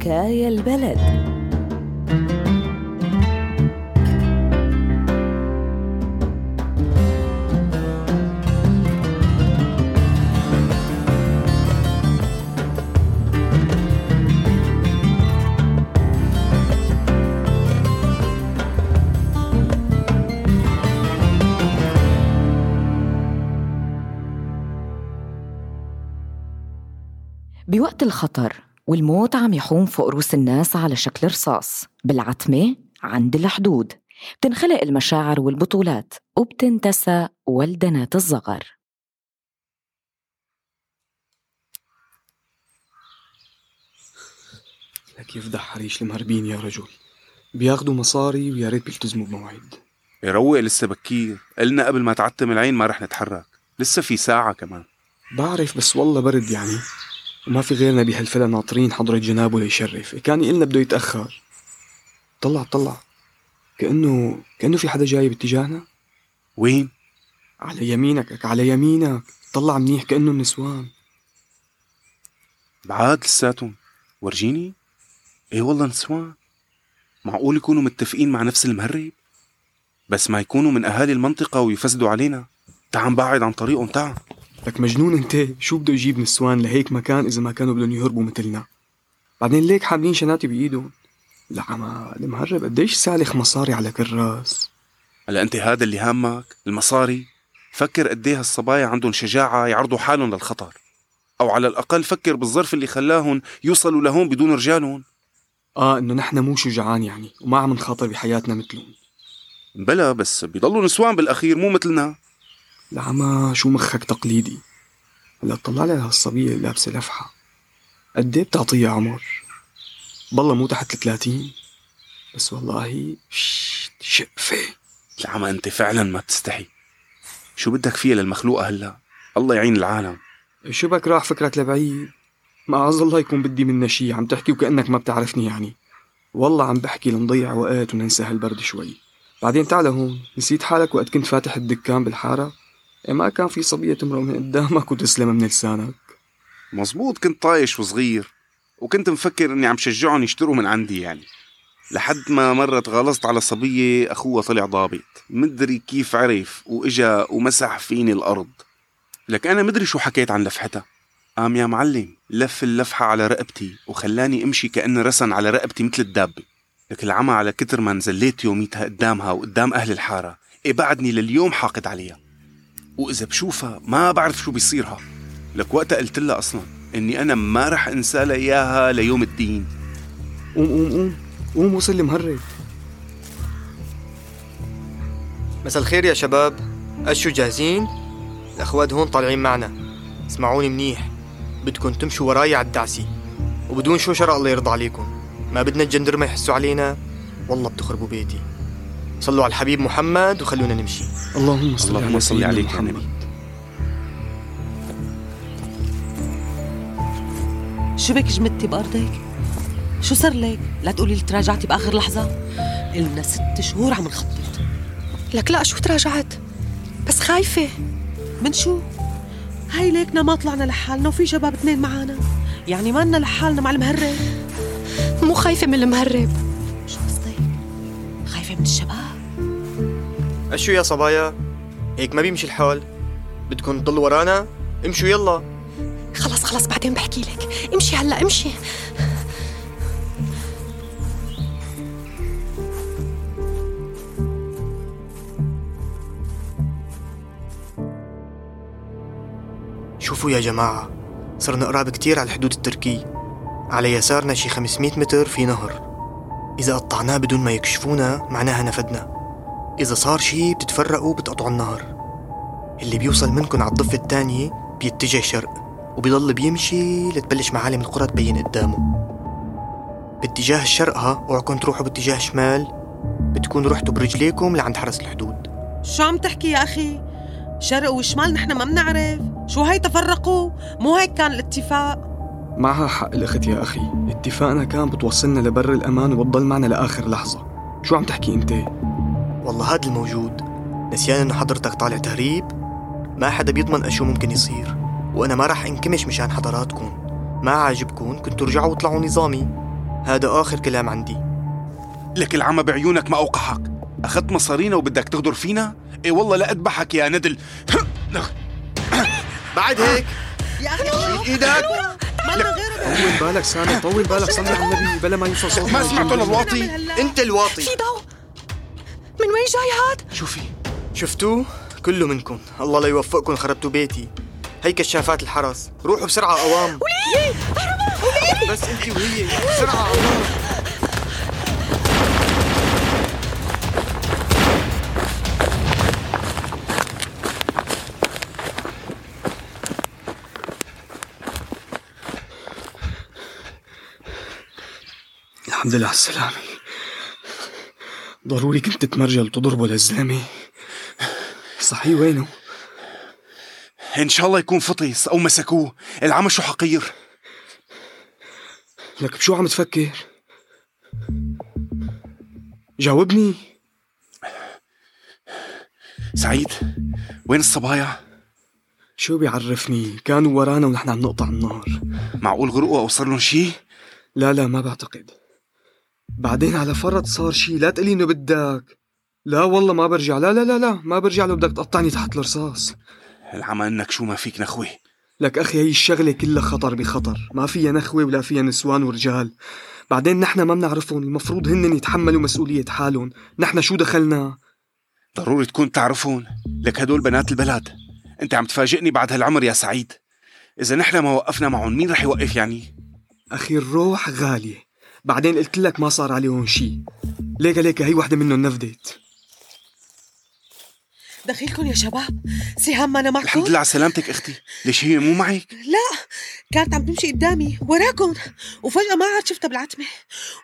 حكاية البلد. بوقت الخطر والموت عم يحوم فوق رؤوس الناس على شكل رصاص بالعتمة عند الحدود. بتنخلق المشاعر والبطولات وبتنتسى والدنات الصغر. لك يفضح حريش المهربين يا رجل. بياخدوا مصاري ويا ريت بيلتزموا بموعد يروق لسه بكير. قلنا قبل ما تعتم العين ما رح نتحرك. لسه في ساعة كمان. بعرف بس والله برد يعني. وما في غيرنا بهالفلا ناطرين حضرة جنابه ليشرف كان يقلنا بده يتأخر. طلع طلع. كأنه كأنه في حدا جاي باتجاهنا. وين؟ على يمينك على يمينك. طلع منيح كأنه النسوان. بعاد لساتهم. ورجيني؟ إيه والله نسوان. معقول يكونوا متفقين مع نفس المهرب؟ بس ما يكونوا من أهالي المنطقة ويفسدوا علينا. تعال بعد عن طريقهم تعال. لك مجنون انت. شو بده يجيب نسوان لهيك مكان إذا ما كانوا بدهم يهربوا مثلنا؟ بعدين ليك حاملين شناتي بإيدهم؟ لا عما المهرب قديش سالخ مصاري على كراس؟ هلا أنت هذا اللي هامك؟ المصاري؟ فكر قد إيه هالصبايا عندهم شجاعة يعرضوا حالهم للخطر. أو على الأقل فكر بالظرف اللي خلاهم يوصلوا لهون بدون رجالهم. آه إنه نحن مو شجعان يعني وما عم نخاطر بحياتنا مثلهم. بلا بس بيضلوا نسوان بالأخير مو مثلنا. لعما شو مخك تقليدي؟ هلا طلع لي هالصبية اللي لابسة لفحة. قد إيه بتعطيها عمر؟ بالله مو تحت الثلاثين. بس والله شقفة. العمى أنت فعلا ما بتستحي. شو بدك فيها للمخلوقة هلا؟ الله يعين العالم. شو بك راح فكرك لبعيد؟ ما عز الله يكون بدي منا شي عم تحكي وكأنك ما بتعرفني يعني. والله عم بحكي لنضيع وقت وننسى هالبرد شوي. بعدين تعال هون نسيت حالك وقت كنت فاتح الدكان بالحارة؟ ما كان في صبية تمرق من قدامك وتسلم من لسانك. مزبوط كنت طايش وصغير وكنت مفكر إني عم شجعهم يشتروا من عندي يعني. لحد ما مرة تغلظت على صبية أخوها طلع ضابط. مدري كيف عرف وإجا ومسح فيني الأرض. لك أنا مدري شو حكيت عن لفحتها. قام يا معلم لف اللفحة على رقبتي وخلاني أمشي كأن رسن على رقبتي مثل الدابة لك العمى على كتر ما نزليت يوميتها قدامها وقدام أهل الحارة. إيه بعدني لليوم حاقد عليها. وإذا بشوفها ما بعرف شو بيصيرها. لك وقتها قلت لها أصلا إني أنا ما رح أنسى لها إياها ليوم الدين. قوم قوم قوم قوم وصل لي مهرب مساء الخير يا شباب. أشو جاهزين؟ الأخوات هون طالعين معنا. اسمعوني منيح. بدكم تمشوا وراي على الدعسي. وبدون شوشرة الله يرضى عليكم. ما بدنا الجندرمة يحسوا علينا. والله بتخربوا بيتي. صلوا على الحبيب محمد وخلونا نمشي اللهم صل اللهم على صل عليك يا محمد نبي. شو بك جمدتي بأرضك؟ شو صار لك؟ لا تقولي لي تراجعتي بآخر لحظة إلنا ست شهور عم نخطط لك لا شو تراجعت بس خايفة من شو؟ هاي ليكنا ما طلعنا لحالنا وفي شباب اثنين معانا يعني ما لنا لحالنا مع المهرب مو خايفة من المهرب شو قصدك؟ خايفة من الشباب أشو يا صبايا؟ هيك ما بيمشي الحال. بدكم تضلوا ورانا؟ امشوا يلا. خلص خلص بعدين بحكي لك. امشي هلا امشي. شوفوا يا جماعة صرنا قراب كتير على الحدود التركي على يسارنا شي 500 متر في نهر. إذا قطعناه بدون ما يكشفونا معناها نفدنا. إذا صار شي بتتفرقوا بتقطعوا النهر اللي بيوصل منكم على الضفة التانية بيتجه شرق وبيضل بيمشي لتبلش معالم القرى تبين قدامه. باتجاه الشرق ها اوعكم تروحوا باتجاه شمال. بتكونوا رحتوا برجليكم لعند حرس الحدود. شو عم تحكي يا أخي؟ شرق وشمال نحن ما بنعرف. شو هاي تفرقوا؟ مو هيك كان الاتفاق؟ معها حق الأخت يا أخي. اتفاقنا كان بتوصلنا لبر الأمان وبتضل معنا لآخر لحظة. شو عم تحكي أنت؟ والله هاد الموجود. نسيان انه حضرتك طالع تهريب؟ ما حدا بيضمن أشو ممكن يصير. وأنا ما راح انكمش مشان حضراتكم. ما عاجبكم؟ كنتوا رجعوا وطلعوا نظامي. هذا آخر كلام عندي. لك العمى بعيونك ما أوقحك أخذت مصارينا وبدك تغدر فينا؟ إيه والله لا أذبحك يا ندل. بعد هيك. يا أخي شيل غيره طول بالك سامي طول بالك صلي على النبي بلا ما يوصل صوتنا ما سمعتوا للواطي؟ أنت الواطي. في ضوء. من وين جاي هاد؟ شوفي شفتوه؟ كله منكم. الله لا يوفقكم خربتوا بيتي. هي كشافات الحرس روحوا بسرعة قوام بس انت وهي. بسرعة قوام الحمد لله على السلامة. ضروري كنت تمرجل تضربه للزلمة صحيح وينه؟ إن شاء الله يكون فطس أو مسكوه العمى شو حقير لك بشو عم تفكر؟ جاوبني سعيد وين الصبايا؟ شو بيعرفني كانوا ورانا ونحن عم نقطع النار معقول غرقوا أو صار لهم شي؟ لا لا ما بعتقد بعدين على فرض صار شي لا تقلي إنه بدك. لا والله ما برجع. لا لا لا لا ما برجع لو بدك تقطعني تحت الرصاص. العمى إنك شو ما فيك نخوي لك أخي هي الشغلة كلها خطر بخطر. ما فيها نخوة ولا فيها نسوان ورجال. بعدين نحن ما بنعرفهم. المفروض هن يتحملوا مسؤولية حالهم. نحن شو دخلنا؟ ضروري تكون تعرفون لك هدول بنات البلد أنت عم تفاجئني بعد هالعمر يا سعيد. إذا نحن ما وقفنا معهم مين رح يوقف يعني؟ أخي الروح غالية. بعدين قلت لك ما صار عليهم شي. ليك ليك هي وحدة منهم نفدت. دخيلكم يا شباب؟ سهام ما أنا معكم؟ الحمد لله على سلامتك أختي. ليش هي مو معك؟ لا كانت عم تمشي قدامي وراكم وفجأة ما عاد شفتها بالعتمة.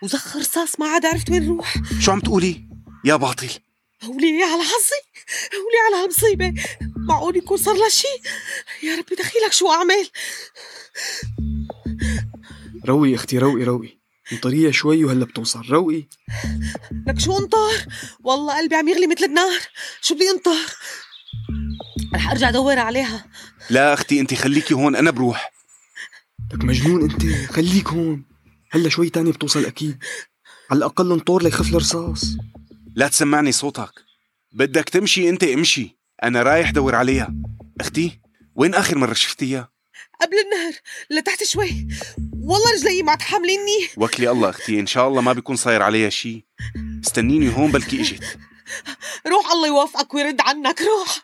وزخ رصاص ما عاد عرفت وين روح. شو عم تقولي؟ يا باطل. ولي على حظي ولي على هالمصيبة. معقول يكون صار لها شي؟ يا ربي دخيلك شو أعمل؟ روقي أختي روقي روقي انطريها شوي وهلا بتوصل. روقي. لك شو انطر؟ والله قلبي عم يغلي مثل النار. شو بدي انطر؟ رح أرجع أدور عليها. لا أختي انت خليكي هون أنا بروح. لك مجنون أنت. خليك هون. هلا شوي تاني بتوصل أكيد. على الأقل انطر ليخف الرصاص. لا تسمعني صوتك. بدك تمشي أنت امشي. أنا رايح دور عليها. أختي وين آخر مرة شفتيها؟ قبل النهر لتحت شوي. والله رجلي ما تحمليني وكلي الله أختي إن شاء الله ما بيكون صاير عليها شي. استنيني هون بلكي اجت روح الله يوفقك ويرد عنك روح.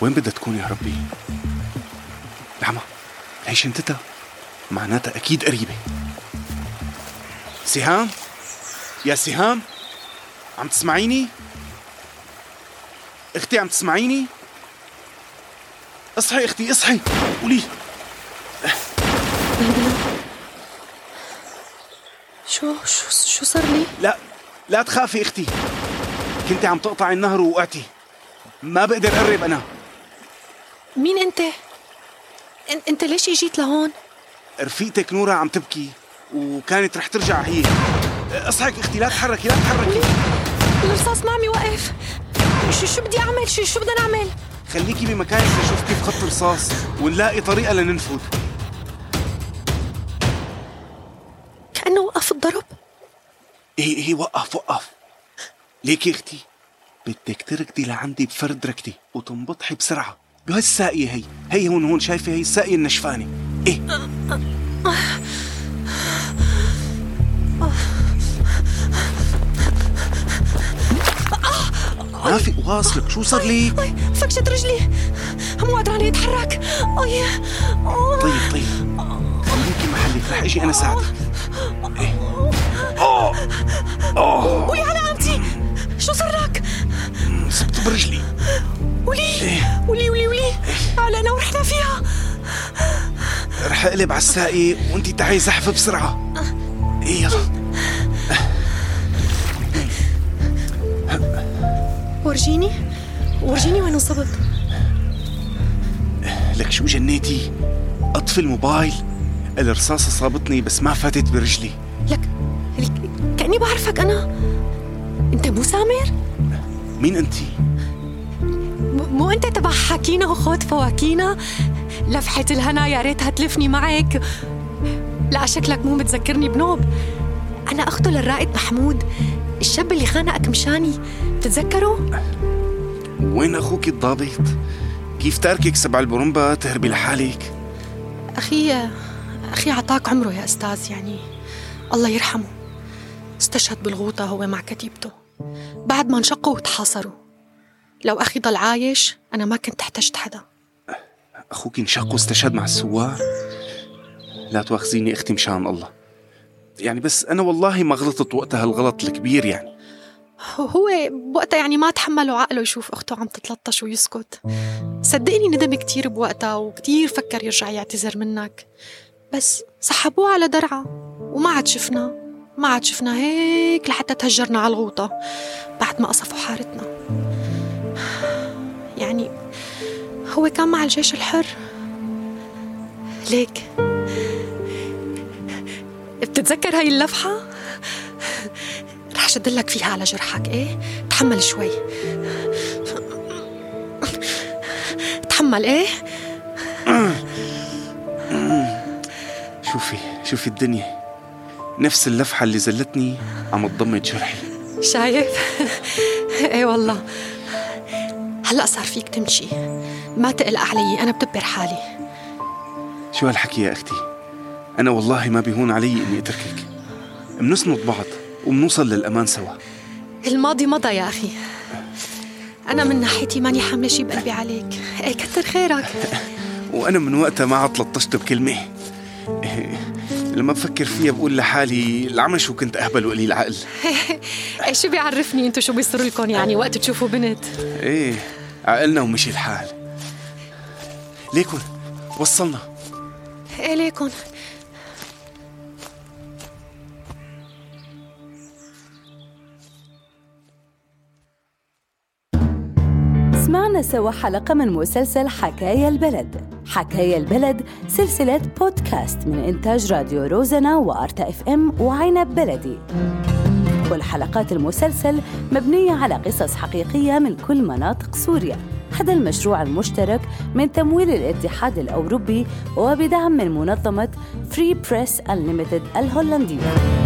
وين بدها تكون يا ربي؟ العمى هي شنتتها معناتها أكيد قريبة. سهام؟ يا سهام عم تسمعيني؟ أختي عم تسمعيني؟ اصحي أختي اصحي. قولي. شو شو شو صار لي؟ لا لا تخافي أختي. كنت عم تقطعي النهر ووقعتي. ما بقدر أقرب أنا. مين أنت؟ أنت ليش إجيت لهون؟ رفيقتك نورا عم تبكي وكانت رح ترجع هي. اصحك أختي لا تتحركي لا تتحركي الرصاص ما عم يوقف شو شو بدي أعمل؟ شو شو بدنا نعمل؟ خليكي بمكانك لشوف كيف خط رصاص ونلاقي طريقة لننفذ. كأنه وقف الضرب. إيه إيه وقف وقف. ليكي أختي؟ بدك تركضي لعندي بفرد ركضي وتنبطحي بسرعة. بهالساقية هي. هي هون هون شايفة؟ هي الساقية النشفانة. إيه؟ واصلك؟ شو صار لي؟ فكشت رجلي. مو قادرة علي اتحرك اي أوه. طيب طيب. خليكي محلي رح أجي أنا ساعدك. إيه. اوه اوه قامتي شو صار لك؟ صبت برجلي. ولي ولي ولي ولي علقنا ورحنا فيها. رح أقلب على الساقية وانتي تعي زحفة بسرعة. إيه يلا. ورجيني؟ ورجيني وين انصبت لك شو جنيتي؟ اطفي الموبايل الرصاصة صابتني بس ما فاتت برجلي. لك لك- كأني بعرفك أنا. أنت مو سامر؟ مين؟ م- مو أنت تبع حكينا وخوت فواكينا؟ لفحة الهنا يا ريتها تلفني معك. لا شكلك مو متذكرني بنوب. أنا أخته للرائد محمود. الشاب اللي خانقك مشاني بتتذكره؟ وين أخوك الضابط؟ كيف تاركك سبع البرمبة تهربي لحالك؟ أخي أخي عطاك عمره يا أستاذ يعني الله يرحمه. استشهد بالغوطة هو مع كتيبته. بعد ما انشقوا وتحاصروا. لو أخي ضل عايش أنا ما كنت احتجت حدا. أخوك انشق واستشهد مع السوار لا تواخذيني أختي مشان الله. يعني بس أنا والله ما غلطت وقتها الغلط الكبير يعني. هو بوقتها يعني ما تحملوا عقله يشوف أخته عم تتلطش ويسكت. صدقني ندم كتير بوقتها وكتير فكر يرجع يعتذر منك. بس سحبوه على درعا وما عاد شفنا ما عاد شفنا هيك لحتى تهجرنا على الغوطة بعد ما قصفوا حارتنا. يعني هو كان مع الجيش الحر. ليك. بتتذكر هاي اللفحة؟ رح شدلك فيها على جرحك إيه؟ تحمل شوي تحمل إيه؟ شوفي شوفي الدنيا نفس اللفحة اللي زلتني عم تضمد جرحي شايف؟ إيه والله هلأ صار فيك تمشي ما تقلق علي أنا بدبر حالي شو هالحكي يا أختي أنا والله ما بيهون علي إني أتركك. منسند بعض ومنوصل للأمان سوا. الماضي مضى يا أخي. أنا من ناحيتي ماني حاملة شي بقلبي عليك. إيه كتر خيرك. وأنا من وقتها ما عاد لطشت بكلمه لما بفكر فيها بقول لحالي العمى شو كنت أهبل وقليل عقل إيه شو بيعرفني أنتو شو بيصير لكم؟ يعني وقت تشوفوا بنت. إيه عقلنا ومشي الحال. ليكن وصلنا. إيه ليكن. سمعنا سوا حلقة من مسلسل حكاية البلد. حكاية البلد سلسلة بودكاست من إنتاج راديو روزنا وأرتا إف إم وعنب بلدي. كل حلقات المسلسل مبنية على قصص حقيقية من كل مناطق سوريا. هذا المشروع المشترك من تمويل الاتحاد الأوروبي وبدعم من منظمة فري بريس Unlimited الهولندية.